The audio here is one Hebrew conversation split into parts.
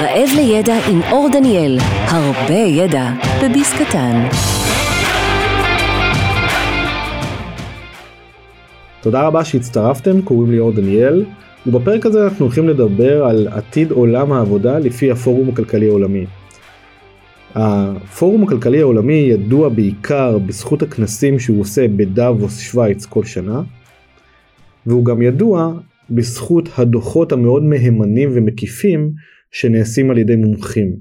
רעב לידע עם אור דניאל, הרבה ידע בביס קטן. תודה רבה שהצטרפתם, קוראים לי אור דניאל, ובפרק הזה אנחנו הולכים לדבר על עתיד עולם העבודה לפי הפורום הכלכלי העולמי. הפורום הכלכלי העולמי ידוע בעיקר בזכות הכנסים שהוא עושה בדאבוס שווייץ כל שנה, והוא גם ידוע בזכות הדוחות המאוד מהימנים ומקיפים שנעשים על ידי מומחים.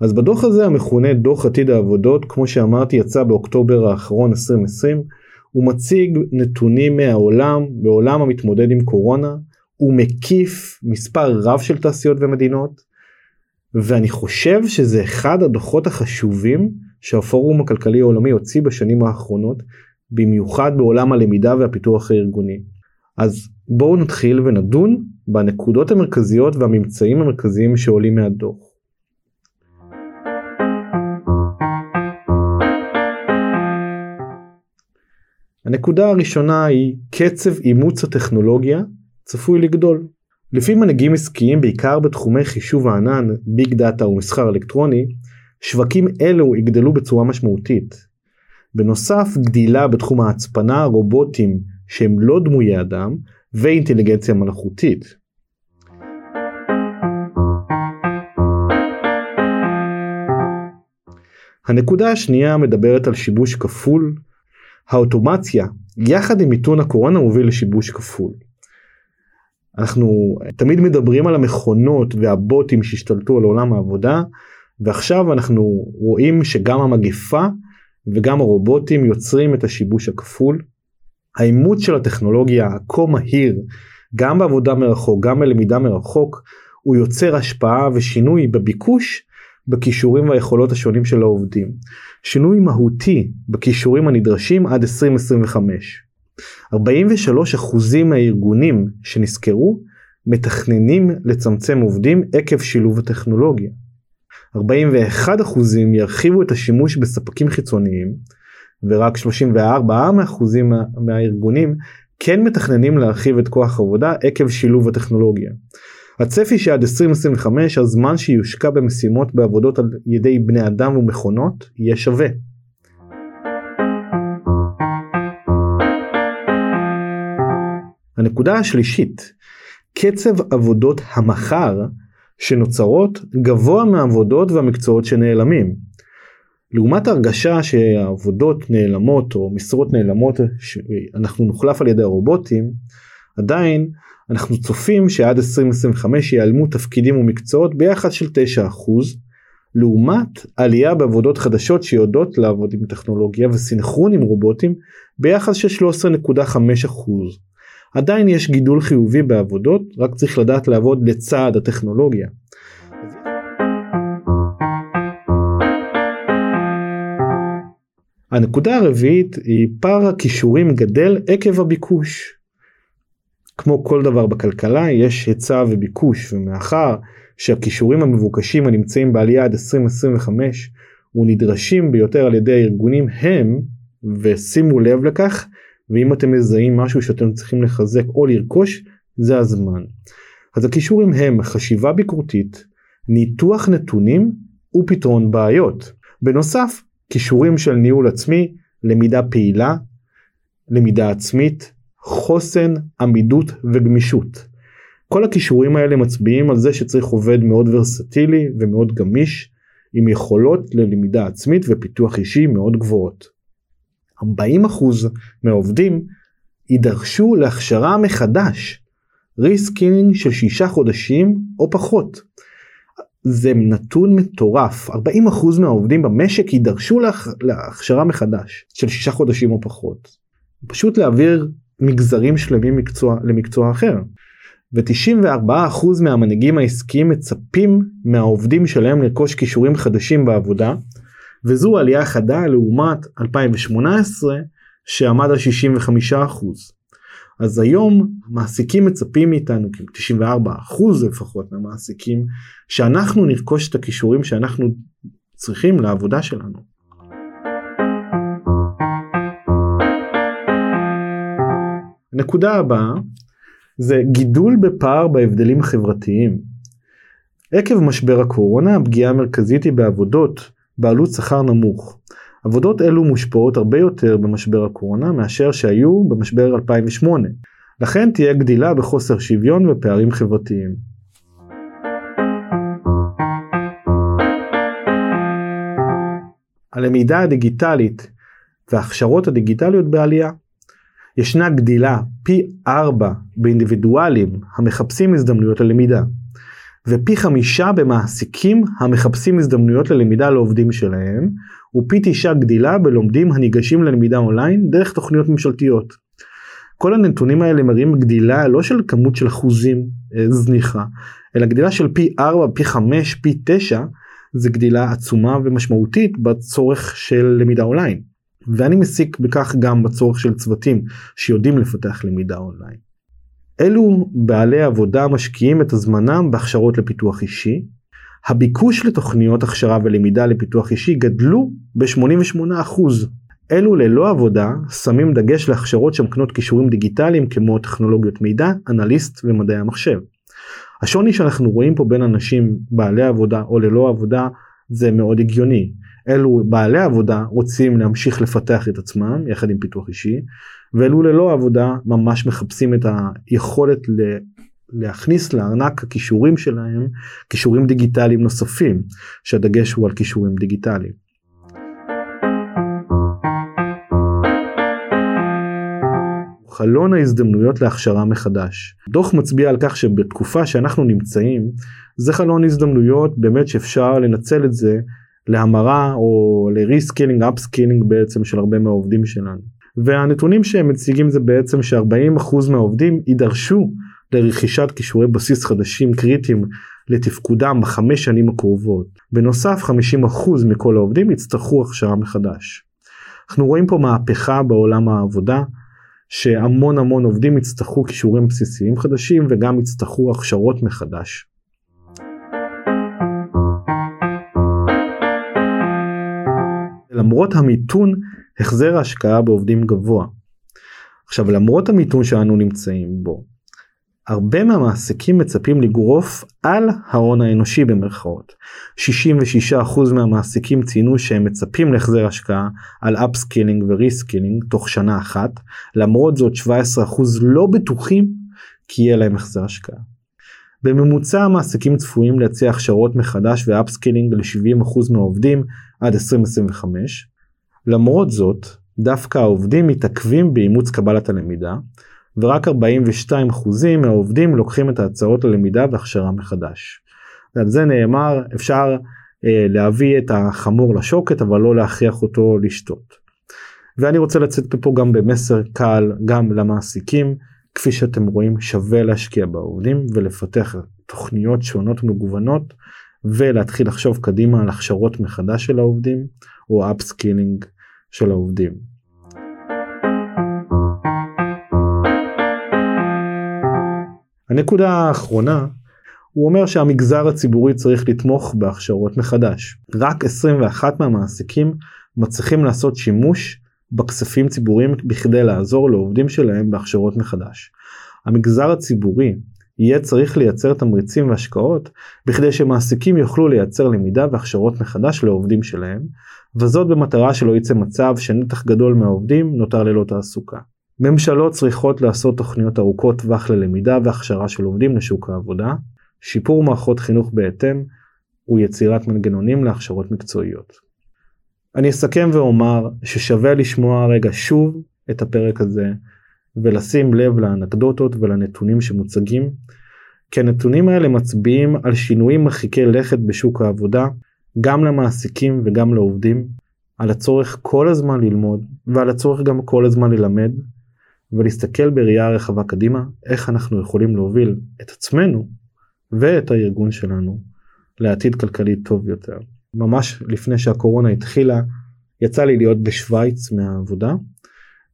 אז בדוח הזה המכונה דוח עתיד העבודות, כמו שאמרתי יצא באוקטובר האחרון 2020, הוא מציג נתונים מהעולם, בעולם המתמודד עם קורונה, הוא מקיף מספר רב של תעשיות ומדינות, ואני חושב שזה אחד הדוחות החשובים שהפורום הכלכלי העולמי הוציא בשנים האחרונות, במיוחד בעולם הלמידה והפיתוח הארגוני. אז בואו נתחיל ונדון בנקודות המרכזיות והממצאים המרכזיים שעולים מהדוח. הנקודה הראשונה היא קצב אימוץ הטכנולוגיה צפוי לגדול. לפי מנהיגים עסקיים בעיקר בתחומי חישוב הענן, ביג דאטה ומסחר אלקטרוני, שווקים אלו יגדלו בצורה משמעותית. בנוסף גדילה בתחום ההצפנה, רובוטים שהם לא דמויי אדם ואינטליגנציה מלאכותית. הנקודה השנייה מדברת על שיבוש כפול. האוטומציה יחד עם מיתון הקורונה מוביל לשיבוש כפול. אנחנו תמיד מדברים על המכונות והבוטים שהשתלטו על עולם העבודה ועכשיו אנחנו רואים שגם המגפה וגם הרובוטים יוצרים את השיבוש הכפול. האימוץ של הטכנולוגיה הכה מהיר גם בעבודה מרחוק גם בלמידה מרחוק הוא יוצר השפעה ושינוי בביקוש בכישורים והיכולות השונים של העובדים. שינוי מהותי בכישורים הנדרשים עד 2025. 43% מהארגונים שנסקרו מתכננים לצמצם עובדים עקב שילוב הטכנולוגיה. 41% ירחיבו את השימוש בספקים חיצוניים ורק 34% מהארגונים כן מתכננים להרחיב את כוח העבודה עקב שילוב הטכנולוגיה. הצפי שעד 2025 הזמן שיושקע במשימות בעבודות על ידי בני אדם ומכונות יהיה שווה. הנקודה השלישית, קצב עבודות המחר שנוצרות גבוה מהעבודות והמקצועות שנעלמים. לעומת ההרגשה שהעבודות נעלמות או משרות נעלמות אנחנו נוחלף על ידי הרובוטים, עדיין אנחנו צופים שעד 2025 ייעלמו תפקידים ומקצועות ביחס של 9%, לעומת עלייה בעבודות חדשות שיודעות לעבוד עם טכנולוגיה וסינכרון עם רובוטים ביחס של 13.5%. עדיין יש גידול חיובי בעבודות, רק צריך לדעת לעבוד לצד הטכנולוגיה. הנקודה הרביעית היא פער הכישורים גדל עקב הביקוש. כמו כל דבר בכלכלה יש היצע וביקוש ומאחר שהכישורים המבוקשים הנמצאים בעלייה עד 2025 ונדרשים ביותר על ידי הארגונים הם ושימו לב לכך ואם אתם מזהים משהו שאתם צריכים לחזק או לרכוש זה הזמן. אז הכישורים הם חשיבה ביקורתית, ניתוח נתונים ופתרון בעיות. בנוסף כישורים של ניהול עצמי, למידה פעילה, למידה עצמית, חוסן, עמידות וגמישות. כל הכישורים האלה מצביעים על זה שצריך עובד מאוד ורסטילי ומאוד גמיש, עם יכולות ללמידה עצמית ופיתוח אישי מאוד גבוהות. 40% מהעובדים יידרשו להכשרה מחדש, ריסקינג של שישה חודשים או פחות. זה נתון מטורף 40% מהעובדים במשק יידרשו להכ... להכשרה מחדש של שישה חודשים או פחות. פשוט להעביר מגזרים שלמים מקצוע למקצוע אחר. ו-94% מהמנהיגים העסקיים מצפים מהעובדים שלהם לרכוש כישורים חדשים בעבודה וזו עלייה חדה לעומת 2018 שעמד על 65%. אז היום מעסיקים מצפים מאיתנו, 94 אחוז לפחות מהמעסיקים, שאנחנו נרכוש את הכישורים שאנחנו צריכים לעבודה שלנו. הנקודה הבאה זה גידול בפער בהבדלים החברתיים. עקב משבר הקורונה הפגיעה המרכזית היא בעבודות בעלות שכר נמוך. עבודות אלו מושפעות הרבה יותר במשבר הקורונה מאשר שהיו במשבר 2008. לכן תהיה גדילה בחוסר שוויון ופערים חברתיים. הלמידה הדיגיטלית וההכשרות הדיגיטליות בעלייה. ישנה גדילה פי 4 באינדיבידואלים המחפשים הזדמנויות ללמידה, ופי 5 במעסיקים המחפשים הזדמנויות ללמידה לעובדים שלהם, ופי 9 גדילה בלומדים הניגשים ללמידה אונליין דרך תוכניות ממשלתיות. כל הנתונים האלה מראים גדילה לא של כמות של אחוזים אה, זניחה, אלא גדילה של פי 4, פי 5, פי 9, זה גדילה עצומה ומשמעותית בצורך של למידה אונליין. ואני מסיק בכך גם בצורך של צוותים שיודעים לפתח למידה אונליין. אלו בעלי עבודה משקיעים את הזמנם בהכשרות לפיתוח אישי. הביקוש לתוכניות הכשרה ולמידה לפיתוח אישי גדלו ב-88%. אלו ללא עבודה שמים דגש להכשרות שמקנות כישורים דיגיטליים כמו טכנולוגיות מידע, אנליסט ומדעי המחשב. השוני שאנחנו רואים פה בין אנשים בעלי עבודה או ללא עבודה זה מאוד הגיוני. אלו בעלי עבודה רוצים להמשיך לפתח את עצמם יחד עם פיתוח אישי ואלו ללא עבודה ממש מחפשים את היכולת. להכניס לארנק הכישורים שלהם כישורים דיגיטליים נוספים שהדגש הוא על כישורים דיגיטליים. חלון ההזדמנויות להכשרה מחדש. דוח מצביע על כך שבתקופה שאנחנו נמצאים זה חלון הזדמנויות באמת שאפשר לנצל את זה להמרה או ל reskilling upskilling בעצם של הרבה מהעובדים שלנו. והנתונים שהם מציגים זה בעצם ש-40% מהעובדים יידרשו לרכישת כישורי בסיס חדשים קריטיים לתפקודם בחמש שנים הקרובות. בנוסף 50% מכל העובדים יצטרכו הכשרה מחדש. אנחנו רואים פה מהפכה בעולם העבודה שהמון המון עובדים יצטרכו כישורים בסיסיים חדשים וגם יצטרכו הכשרות מחדש. למרות המיתון החזר ההשקעה בעובדים גבוה. עכשיו למרות המיתון שאנו נמצאים בו, הרבה מהמעסיקים מצפים לגרוף על ההון האנושי במרכאות. 66% מהמעסיקים ציינו שהם מצפים להחזר השקעה על upskilling ו reskilling תוך שנה אחת, למרות זאת 17% לא בטוחים כי יהיה להם החזר השקעה. בממוצע המעסיקים צפויים להציע הכשרות מחדש ו upskilling ל-70% מהעובדים עד 2025. למרות זאת, דווקא העובדים מתעכבים באימוץ קבלת הלמידה, ורק 42% מהעובדים לוקחים את ההצעות ללמידה והכשרה מחדש. על זה נאמר אפשר אה, להביא את החמור לשוקת אבל לא להכריח אותו לשתות. ואני רוצה לצאת פה גם במסר קל גם למעסיקים כפי שאתם רואים שווה להשקיע בעובדים ולפתח תוכניות שונות ומגוונות ולהתחיל לחשוב קדימה על הכשרות מחדש של העובדים או upskilling של העובדים. הנקודה האחרונה הוא אומר שהמגזר הציבורי צריך לתמוך בהכשרות מחדש. רק 21 מהמעסיקים מצליחים לעשות שימוש בכספים ציבוריים בכדי לעזור לעובדים שלהם בהכשרות מחדש. המגזר הציבורי יהיה צריך לייצר תמריצים והשקעות בכדי שמעסיקים יוכלו לייצר למידה והכשרות מחדש לעובדים שלהם, וזאת במטרה שלא יצא מצב שנתח גדול מהעובדים נותר ללא תעסוקה. ממשלות צריכות לעשות תוכניות ארוכות טווח ללמידה והכשרה של עובדים לשוק העבודה, שיפור מערכות חינוך בהתאם ויצירת מנגנונים להכשרות מקצועיות. אני אסכם ואומר ששווה לשמוע רגע שוב את הפרק הזה ולשים לב לאנקדוטות ולנתונים שמוצגים, כי הנתונים האלה מצביעים על שינויים מרחיקי לכת בשוק העבודה, גם למעסיקים וגם לעובדים, על הצורך כל הזמן ללמוד ועל הצורך גם כל הזמן ללמד, ולהסתכל בראייה רחבה קדימה איך אנחנו יכולים להוביל את עצמנו ואת הארגון שלנו לעתיד כלכלי טוב יותר. ממש לפני שהקורונה התחילה יצא לי להיות בשוויץ מהעבודה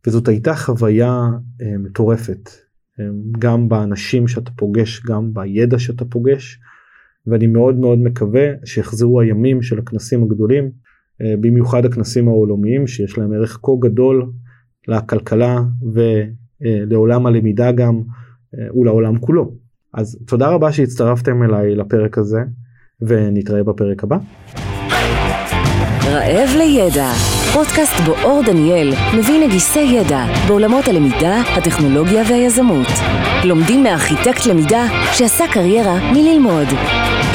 וזאת הייתה חוויה אה, מטורפת אה, גם באנשים שאתה פוגש גם בידע שאתה פוגש ואני מאוד מאוד מקווה שיחזרו הימים של הכנסים הגדולים אה, במיוחד הכנסים העולמיים שיש להם ערך כה גדול לכלכלה ולעולם הלמידה גם ולעולם כולו. אז תודה רבה שהצטרפתם אליי לפרק הזה. ונתראה בפרק הבא. רעב לידע, פודקאסט בו אור דניאל מביא נגיסי ידע בעולמות הלמידה, הטכנולוגיה והיזמות. לומדים מארכיטקט למידה שעשה קריירה מללמוד.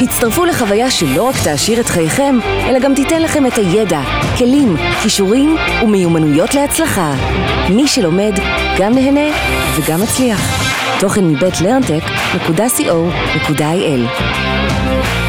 הצטרפו לחוויה שלא רק תעשיר את חייכם, אלא גם תיתן לכם את הידע, כלים, כישורים ומיומנויות להצלחה. מי שלומד, גם נהנה וגם מצליח. תוכן מבית learntech.co.il